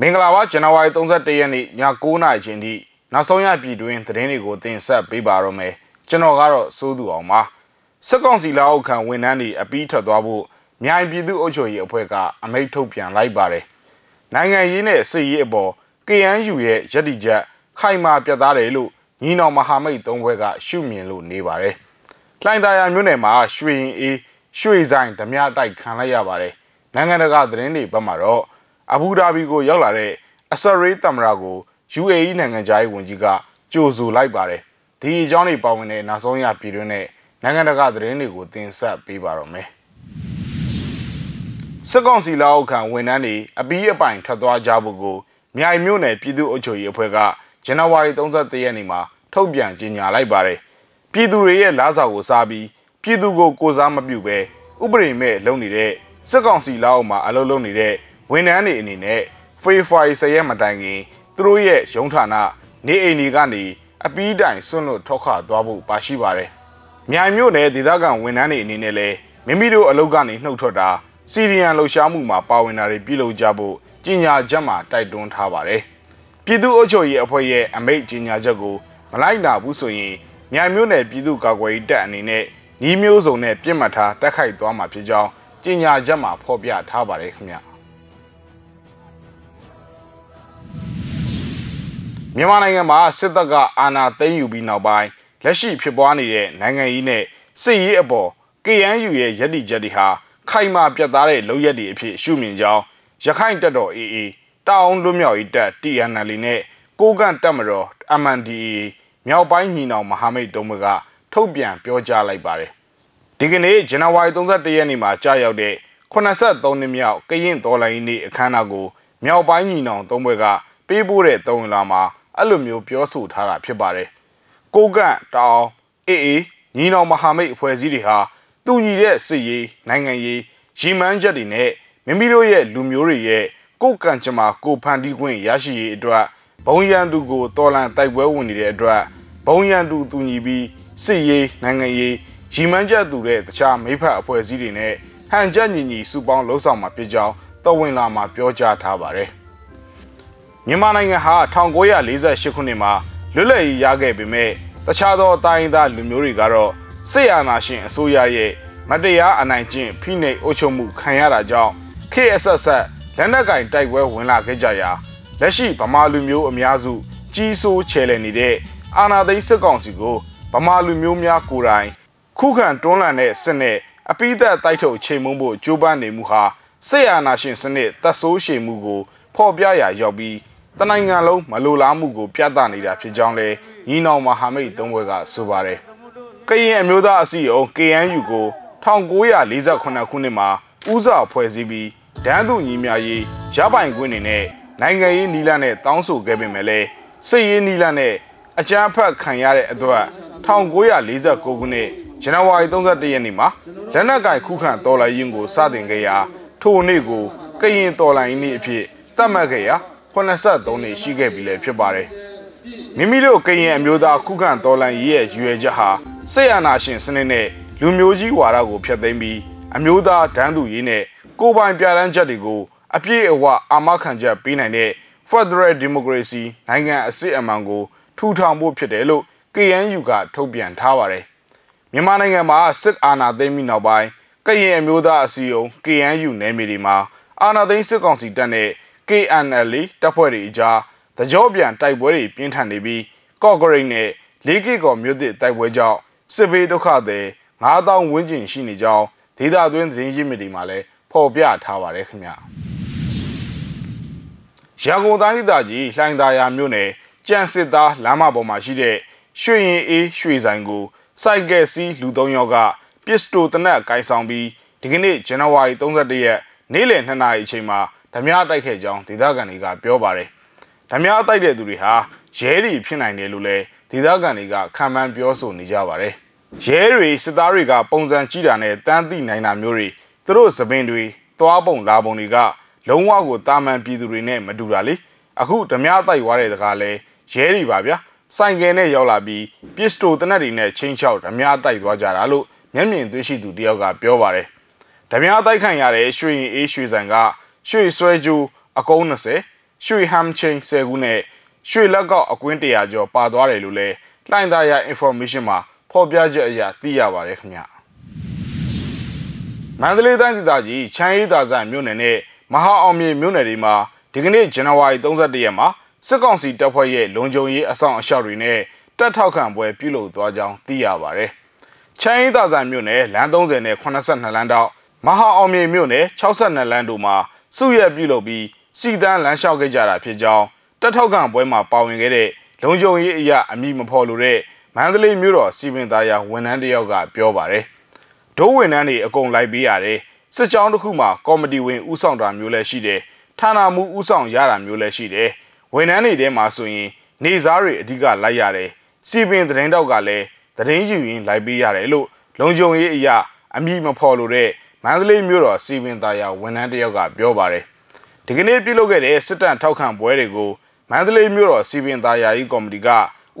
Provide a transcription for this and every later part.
မင်္ဂလာပါဇန်နဝါရီ31ရက်နေ့ည9:00နာရီချိန်ထိနောက်ဆုံးရပြည်တွင်းသတင်းတွေကိုတင်ဆက်ပေးပါရမယ်ကျွန်တော်ကတော့စိုးသူအောင်ပါစစ်ကောင်စီလက်အောက်ခံဝန်ထမ်းတွေအပြီးထွက်သွားဖို့မြိုင်ပြည်သူ့အုပ်ချုပ်ရေးအဖွဲ့ကအမိန့်ထုတ်ပြန်လိုက်ပါတယ်နိုင်ငံရေးနဲ့စစ်ရေးအပေါ် KNU ရဲ့ရည်တည်ချက်ခိုင်မာပြတ်သားတယ်လို့ညီနောင်မဟာမိတ်သုံးဘွဲကရှုမြင်လို့နေပါတယ်လှိုင်သာယာမြို့နယ်မှာရွှေရင်အေးရွှေဆိုင်ဓမြတိုက်ခံလိုက်ရပါတယ်နိုင်ငံတကာသတင်းတွေဘက်မှာတော့ အဘူဒါဘီကိုရောက်လာတဲ့အဆရေးတမရာကို UAE နိုင်ငံသားရေးဝန်ကြီးကကြိုဆိုလိုက်ပါတယ်။ဒီအကြောင်းတွေပါဝင်တဲ့နောက်ဆုံးရပြည်တွင်းနဲ့နိုင်ငံတကာသတင်းတွေကိုတင်ဆက်ပေးပါတော့မယ်။စစ်ကောင်စီလက်အောက်ခံဝန်ထမ်းတွေအပီးအပိုင်ထွက်သွားကြဖို့ကိုမြိုင်မြို့နယ်ပြည်သူ့အုပ်ချုပ်ရေးအဖွဲ့ကဇန်နဝါရီ31ရက်နေ့မှာထုတ်ပြန်ကြေညာလိုက်ပါတယ်။ပြည်သူတွေရဲ့လားစာကိုစားပြီးပြည်သူကိုကိုစားမပြုဘဲဥပဒေမဲ့လုပ်နေတဲ့စစ်ကောင်စီလက်အောက်မှာအလုပ်လုပ်နေတဲ့ ဝန်ထမ်းတွေအနေနဲ့ဖေဖော်ဝါရီ10ရက်မတိုင်ခင်သူတို့ရဲ့ရုံးဌာနနေအိမ်တွေကနေအပီးတိုင်ဆွန့်လွတ်ထောက်ခသွားဖို့ပါရှိပါတယ်။မြိုင်မြို့နယ်ဒေသခံဝန်ထမ်းတွေအနေနဲ့လည်းမိမိတို့အလုပ်ကနေနှုတ်ထွက်တာစီရီယန်လှုပ်ရှားမှုမှာပါဝင်တာတွေပြုလုပ်ကြဖို့ကြီးညာချက်မှာတိုက်တွန်းထားပါတယ်။ပြည်သူ့အုပ်ချုပ်ရေးအဖွဲ့ရဲ့အမိန့်ကြီးညာချက်ကိုမလိုက်နာဘူးဆိုရင်မြိုင်မြို့နယ်ပြည်သူ့ကာကွယ်ရေးတပ်အနေနဲ့ညီမျိုးစုံနဲ့ပြစ်မှတ်ထားတက်ခိုက်သွားမှာဖြစ်ကြောင်းကြီးညာချက်မှာဖော်ပြထားပါတယ်ခင်ဗျာ။ မြန်မာနိုင်ငံမှာစစ်တပ်ကအာဏာသိမ်းယူပြီးနောက်ပိုင်းလက်ရှိဖြစ်ပွားနေတဲ့နိုင်ငံရေးနဲ့စစ်ရေးအပေါ် KNU ရဲ့ရည်တည်ချက်တွေဟာခိုင်မာပြတ်သားတဲ့လုပ်ရက်တွေအဖြစ်ရှုမြင်ကြောင်းရခိုင်တပ်တော် AA တောင်လွတ်မြောက်ရေးတပ် TNL နဲ့ကိုကန့်တပ်မတော် MNDAA မြောက်ပိုင်းညီနောင်မဟာမိတ်တုံးမကထုတ်ပြန်ပြောကြားလိုက်ပါတယ်ဒီကနေ့ဇန်နဝါရီ31ရက်နေ့မှာကြာရောက်တဲ့83နှစ်မြောက်ကရင်တော်လိုင်းနေ့အခမ်းအနားကိုမြောက်ပိုင်းညီနောင်သုံးဘွဲကပေးပို့တဲ့တုံးလာမှာ အဲ့လိုမျိုးပြောဆိုထားတာဖြစ်ပါတယ်။ကိုကန့်တောင်အေးအေးညီနောင်မဟာမိတ်အဖွဲ့အစည်းတွေဟာတူညီတဲ့စစ်ရေးနိုင်ငံရေးရည်မှန်းချက်တွေနဲ့မိမိတို့ရဲ့လူမျိုးတွေရဲ့ကိုကန့်ချမာကိုဖန်တီးခွင့်ရရှိရေးအတွက်ဘုံရန်သူကိုတော်လန်တိုက်ပွဲဝင်နေတဲ့အတွက်ဘုံရန်သူတူညီပြီးစစ်ရေးနိုင်ငံရေးရည်မှန်းချက်တူတဲ့တခြားမိဖက်အဖွဲ့အစည်းတွေနဲ့ဟန်ချက်ညီညီစုပေါင်းလှုပ်ဆောင်မှာဖြစ်ကြောင်းတော်ဝင်လာမှာပြောကြားထားပါတယ်။ မြန်မာနိုင်ငံဟာ1948ခုနှစ်မှာလွတ်လပ်ရေးရခဲ့ပေမဲ့တခြားသောတိုင်းသားလူမျိုးတွေကတော့စစ်အာဏာရှင်အစိုးရရဲ့မတရားအနိုင်ကျင့်ဖိနှိပ်အုပ်ချုပ်မှုခံရတာကြောင့် KSS လက်နက်ကင်တိုက်ပွဲဝင်လာခဲ့ကြရာလက်ရှိဗမာလူမျိုးအများစုကြီးစိုးချယ်လှယ်နေတဲ့အာဏာသိမ်းစစ်ကောင်စီကိုဗမာလူမျိုးများကိုယ်တိုင်ခုခံတွန်းလှန်တဲ့စစ်နဲ့အပိသက်တိုက်ထုတ်ချိန်မုံဖို့ကြိုးပမ်းနေမှုဟာစစ်အာဏာရှင်စနစ်တပ်ဆိုးရှည်မှုကိုဖော်ပြရာရောက်ပြီး တနိုင်ငံလုံးမလိုလားမှုကိုပြသနေတာဖြစ်ကြောင်းလဲညီနောင်မဟာမိတ်သုံးဘွဲကဆိုပါတယ်။ကရင်အမျိုးသားအစည်းအရုံး KNU ကို1948ခုနှစ်မှာဦးစွာဖွဲ့စည်းပြီးဒန်းသူညီမြရေးရပိုင်ခွင့်တွေနဲ့နိုင်ငံရေးနီလာနဲ့တောင်းဆိုခဲ့ပေမဲ့လည်းစစ်ရေးနီလာနဲ့အကြမ်းဖက်ခံရတဲ့အတွက်1949ခုနှစ်ဇန်နဝါရီ31ရက်နေ့မှာလက်နက်ကင်ခုခံတော်လှန်ရေးကိုစတင်ခဲ့ရာထိုနေ့ကိုကရင်တော်လှန်ရေးနေ့အဖြစ်သတ်မှတ်ခဲ့ရာ 83နှစ်ရှိခဲ့ပြီလည်းဖြစ်ပါတယ်မိမိတို့ကရင်အမျိုးသားခုခံတော်လှန်ရေးရဲ့ရည်ရွယ်ချက်ဟာစိတ်အာဏာရှင်စနစ်နဲ့လူမျိုးကြီးဝါဒကိုဖျက်သိမ်းပြီးအမျိုးသားဒန်းသူရေးနဲ့ကိုပိုင်ပြဋ္ဌာန်းချက်တွေကိုအပြည့်အဝအာမခံချက်ပေးနိုင်တဲ့ Federal Democracy နိုင်ငံအစစ်အမှန်ကိုထူထောင်ဖို့ဖြစ်တယ်လို့ KNU ကထုတ်ပြန်ထားပါတယ်မြန်မာနိုင်ငံမှာစစ်အာဏာသိမ်းပြီးနောက်ပိုင်းကရင်အမျိုးသားအစည်းအရုံး KNU နယ်မြေတွေမှာအာဏာသိမ်းစစ်ကောင်စီတပ်နဲ့ KNL တပ်ဖွဲ့တွေအကြားတကြောပြန်တိုက်ပွဲတွေပြင်းထန်နေပြီးကော့ဂရိတ်နဲ့လေးကီကော်မြို့သစ်တိုက်ပွဲကြောင့်စစ်ဘေးဒုက္ခသည်9000ဝန်းကျင်ရှိနေကြောင်းဒေသတွင်းသတင်းရင်းမြစ်တွေမှာလည်းဖော်ပြထားပါတယ်ခင်ဗျာရန်ကုန်တိုင်းဒေသကြီးလှိုင်သာယာမြို့နယ်ကြံစစ်သားလမ်းမပေါ်မှာရှိတဲ့ရွှေရင်အေးရွှေဆိုင်ကိုစိုက်ကယ်စီးလူသုံးယောက်ကပစ္စတိုတနက်ကိုင်ဆောင်ပြီးဒီကနေ့ဇန်နဝါရီ31ရက်နေ့လယ်2နာရီအချိန်မှာ ဓမြတိုက်ခဲ့ကြောင်းဒေသခံတွေကပြောပါတယ်။ဓမြတိုက်တဲ့သူတွေဟာရဲတွေဖြစ်နိုင်တယ်လို့လည်းဒေသခံတွေကခံမှန်းပြောဆိုနေကြပါတယ်။ရဲတွေစစ်သားတွေကပုံစံကြည့်တာနဲ့တန်းသိနိုင်တာမျိုးတွေသူတို့သပင်တွေသွားပုံလာပုံတွေကလုံးဝကိုတာမန်ပြည်သူတွေနဲ့မတူတာလေ။အခုဓမြတိုက်သွားတဲ့တကားလဲရဲတွေပါဗျာ။ဆိုင်ကယ်နဲ့ရောက်လာပြီးပစ္စတိုတနက်တွေနဲ့ချင်းချောက်ဓမြတိုက်သွားကြတာလို့မျက်မြင်တွေ့ရှိသူတယောက်ကပြောပါတယ်။ဓမြတိုက်ခံရတဲ့ရွှေရင်အေးရွှေဆိုင်က ရွှေဆွဲကျိုးအကုန်း20ရွှေဟမ်ချင်း10ခုနဲ့ရွှေလက်ကောက်အကွင်း100ကျော်ပါသွားတယ်လို့လည်းလှိုင်းသားရ information မှာဖော်ပြချက်အရသိရပါတယ်ခင်ဗျမန္တလေးတိုင်းဒေသကြီးချမ်းရီသာဆန်မြို့နယ်နဲ့မဟာအောင်မြေမြို့နယ်တွေမှာဒီကနေ့ဇန်နဝါရီ31ရက်မှာစစ်ကောင်စီတပ်ဖွဲ့ရဲ့လုံခြုံရေးအဆောင်အရှောက်တွေနဲ့တပ်ထောက်ခံပွဲပြုလုပ်သွားကြောင်းသိရပါတယ်။ချမ်းရီသာဆန်မြို့နယ်လမ်း30နဲ့82လမ်းတောက်မဟာအောင်မြေမြို့နယ်62လမ်းတို့မှာ စုရက်ပြုလုပ်ပြီးစီတန်းလမ်းလျှောက်ခဲ့ကြတာဖြစ်ကြောင်းတပ်ထောက်ခံပွဲမှာပါဝင်ခဲ့တဲ့လုံခြုံရေးအရာအမိမဖော်လို့တဲ့မန္တလေးမြို့တော်စီပင်သားရဝန်ထမ်းတယောက်ကပြောပါတယ်။ဒိုးဝန်ထမ်းတွေအကုန်လိုက်ပေးရတယ်။စစ်ကြောင်းတစ်ခုမှာကော်မတီဝင်ဥဆောင်တာမျိုးလည်းရှိတယ်။ဌာနမှုဥဆောင်ရတာမျိုးလည်းရှိတယ်။ဝန်ထမ်းတွေထဲမှာဆိုရင်နေစားတွေအဓိကလိုက်ရတယ်။စီပင်သတင်းတောက်ကလည်းသတင်းယူရင်းလိုက်ပေးရတယ်လို့လုံခြုံရေးအရာအမိမဖော်လို့တဲ့ မန္တလေးမြို့တော်စီပင်သားရဝန်ထမ်းတယောက်ကပြောပါတယ်။ဒီကနေ့ပြုလုပ်ခဲ့တဲ့စစ်တပ်ထောက်ခံပွဲတွေကိုမန္တလေးမြို့တော်စီပင်သားယာယီကော်မတီက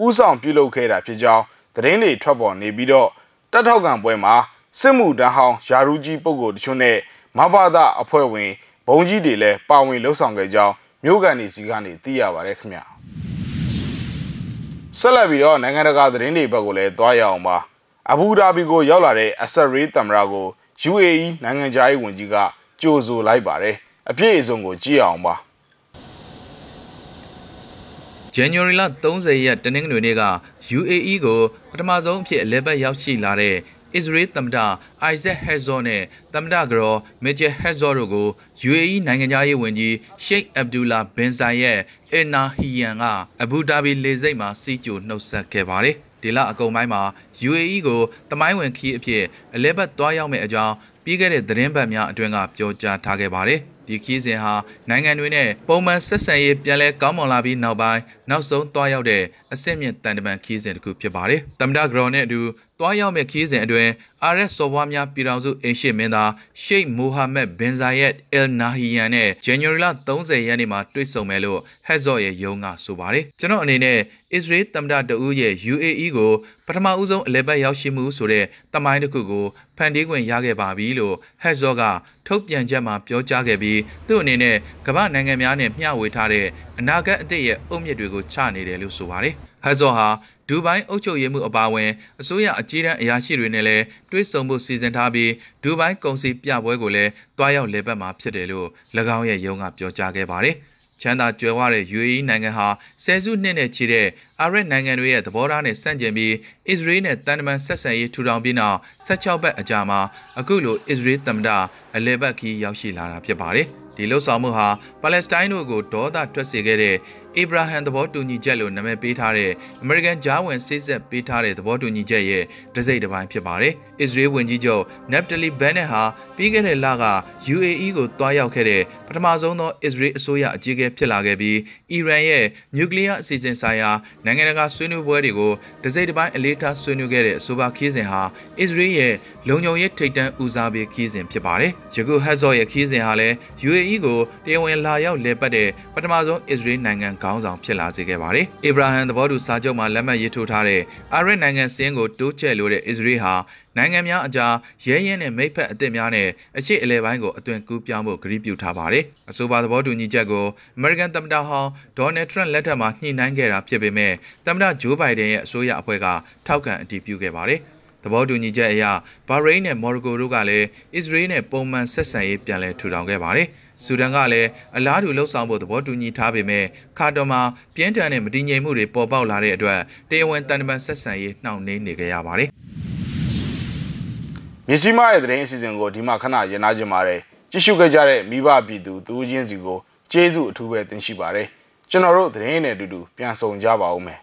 ဥဆောင်ပြုလုပ်ခဲ့တာဖြစ်ကြောင်းသတင်းတွေထွက်ပေါ်နေပြီးတော့တပ်ထောက်ခံပွဲမှာစစ်မှုတန်းဟောင်းယာရူကြီးပုဂ္ဂိုလ်တချို့နဲ့မဘာသာအဖွဲ့ဝင်ဘုံကြီးတွေလည်းပါဝင်လှုပ်ဆောင်ခဲ့ကြောင်းမြို့ကန်နေစီကနေသိရပါတယ်ခင်ဗျဆက်လက်ပြီးတော့နိုင်ငံတကာသတင်းတွေဘက်ကိုလည်းသွားရအောင်ပါအဘူဒါဘီကိုရောက်လာတဲ့အဆက်ရေးတမ်ရာကို UAE နိုင်ငံသားရေးဝန်ကြီးကကြိုဆိုလိုက်ပါတယ်အပြည့်အစုံကိုကြည့်အောင်ပါ January လ30ရက်တနင်္ဂနွေနေ့က UAE ကိုပထမဆုံးအဖြစ်အလဲပတ်ရောက်ရှိလာတဲ့ Israel သမ္မတ Isaac Herzog နဲ့သမ္မတကတော် Majid Herzog တို့ကို UAE နိုင်ငံသားရေးဝန်ကြီး Sheikh Abdullah bin Zayed Al Nahyan ကအဘူဒါဘီလေဆိပ်မှာစီးကြိုနှုတ်ဆက်ခဲ့ပါတယ်။ ဒီလအကုန်ပိုင်းမှာ UAE ကိုတမိုင်းဝင်ခီးအဖြစ်အလဲပတ်သွားရောက်မယ့်အကြောင်းပြီးခဲ့တဲ့သတင်းပတ်များအတွင်းကပြောကြားထားခဲ့ပါတယ်။ဒီခီးစဉ်ဟာနိုင်ငံတွေနဲ့ပုံမှန်ဆက်ဆံရေးပြန်လဲကောင်းမွန်လာပြီးနောက်ပိုင်းနောက်ဆုံးသွားရောက်တဲ့အဆင့်မြင့်တန်တမန်ခီးစဉ်တစ်ခုဖြစ်ပါတယ်။တမ္မဒဂရောနဲ့အတူ သွားရောက်မဲ့ခီးစဉ်အတွင်း RS စော်ဘွားများပြည်ထောင်စုအင်ရှိမင်းသားရှိတ်မိုဟာမက်ဘင်ဇာယက်အယ်နာဟီယန်နဲ့ January လ30ရက်နေ့မှာတွေ့ဆုံမယ်လို့ဟက်ဇော့ရဲ့ယုံကဆိုပါတယ်ကျွန်တော်အနေနဲ့အစ္စရေးသမ္မတတဦးရဲ့ UAE ကိုပထမဦးဆုံးအလဲပတ်ရောက်ရှိမှုဆိုတဲ့တမိုင်းတစ်ခုကိုဖန်တီးခွင့်ရခဲ့ပါပြီလို့ဟက်ဇော့ကထုတ်ပြန်ချက်မှာပြောကြားခဲ့ပြီးသူ့အနေနဲ့ကမ္ဘာနိုင်ငံများနဲ့မျှဝေထားတဲ့အနာဂတ်အသစ်ရဲ့အုတ်မြစ်တွေကိုချနေတယ်လို့ဆိုပါတယ်ဟက်ဇော့ဟာ ဒူဘိုင်းအုပ်ချုပ်ရေးမှုအပါအဝင်အစိုးရအကြီးတန်းအရာရှိတွေနဲ့လည်းတွဲဆုံမှုစီစဉ်ထားပြီးဒူဘိုင်းကုန်စည်ပြပွဲကိုလည်းတွားရောက်လည်ပတ်မှာဖြစ်တယ်လို့၎င်းရဲ့ရုံးကပြောကြားခဲ့ပါတယ်။ချမ်းသာကြွယ်ဝတဲ့ UAE နိုင်ငံဟာဆယ်စုနှစ်နဲ့ချီတဲ့အာရပ်နိုင်ငံတွေရဲ့သဘောထားနဲ့ဆန့်ကျင်ပြီးအစ္စရေးနဲ့တန်တမန်ဆက်ဆံရေးထူထောင်ပြီးနောက်16ပတ်အကြာမှာအခုလိုအစ္စရေးသမ္မတအလဲဘတ်ခီရောက်ရှိလာတာဖြစ်ပါတယ်။ဒီလှုပ်ဆောင်မှုဟာပါလက်စတိုင်းတို့ကိုဒေါသထွက်စေခဲ့တဲ့ အေဗရာဟမ်သဘောတူညီချက်လို့နာမည်ပေးထားတဲ့အမေရိကန်ဂျားဝင်စစ်ဆက်ပေးထားတဲ့သဘောတူညီချက်ရဲ့တစိမ့်တစ်ပိုင်းဖြစ်ပါတယ်။ အစ္စရေးဝန်ကြီးချုပ်နက်ပတလီဘန်နက်ဟာပြီးခဲ့တဲ့လက UAE ကိုတွားရောက်ခဲ့တဲ့ပထမဆုံးသောအစ္စရေးအစိုးရအကြီးအကဲဖြစ်လာခဲ့ပြီးအီရန်ရဲ့နျူကလ িয়ার အစီအစဉ်ဆိုင်ရာနိုင်ငံတကာဆွေးနွေးပွဲတွေကိုတစိမ့်တစ်ပိုင်းအလေးထားဆွေးနွေးခဲ့တဲ့အဆိုပါခီးစဉ်ဟာအစ္စရေးရဲ့လုံခြုံရေးထိပ်တန်းဦးစားပေးခီးစဉ်ဖြစ်ပါတယ်။ယခုဟက်ဇော့ရဲ့ခီးစဉ်ဟာလည်း UAE ကိုတရားဝင်လာရောက်လည်ပတ်တဲ့ပထမဆုံးအစ္စရေးနိုင်ငံခေါင်းဆောင်ဖြစ်လာစေခဲ့ပါတယ်။အီဗရာဟမ်သဘောတူစာချုပ်မှာလက်မှတ်ရေးထိုးထားတဲ့အာရဗ်နိုင်ငံစင်းကိုတိုးချဲ့လို့တဲ့အစ္စရေးဟာ နိုင်ငံများအကြားရဲရဲနဲ့မိဖက်အသစ်များနဲ့အရှိအလဲပိုင်းကိုအသွင်ကူးပြောင်းဖို့ကတိပြုထားပါတယ်။အဆိုပါသဘောတူညီချက်ကိုအမေရိကန်သမ္မတဟောင်းဒေါ်နယ်ထရန့်လက်ထက်မှာညှိနှိုင်းခဲ့တာဖြစ်ပေမဲ့သမ္မတဂျိုးဘိုင်ဒန်ရဲ့အစိုးရအဖွဲ့ကထောက်ခံအတည်ပြုခဲ့ပါတယ်။သဘောတူညီချက်အရဘာရိန်းနဲ့မော်ရိုကိုတို့ကလည်းအစ္စရေးနဲ့ပုံမှန်ဆက်ဆံရေးပြန်လည်ထူထောင်ခဲ့ပါတယ်။ဆူဒန်ကလည်းအလားတူလှုပ်ဆောင်ဖို့သဘောတူညီထားပေမဲ့ခါတော်မှာပြင်းထန်တဲ့မတည်ငြိမ်မှုတွေပေါ်ပေါက်လာတဲ့အတွက်တရားဝင်တန်တမန်ဆက်ဆံရေးနှောင့်နှေးနေကြရပါတယ်။ မြစီမရဲ့သတင်းအစီအစဉ်ကိုဒီမှာခဏရင်နာကြပါတယ်ကြည့်ရှုခဲ့ကြတဲ့မိဘပြည်သူသူချင်းစီကိုကျေးဇူးအထူးပဲတင်ရှိပါတယ်ကျွန်တော်တို့သတင်းနဲ့အတူတူပြန်ဆောင်ကြပါဦးမယ်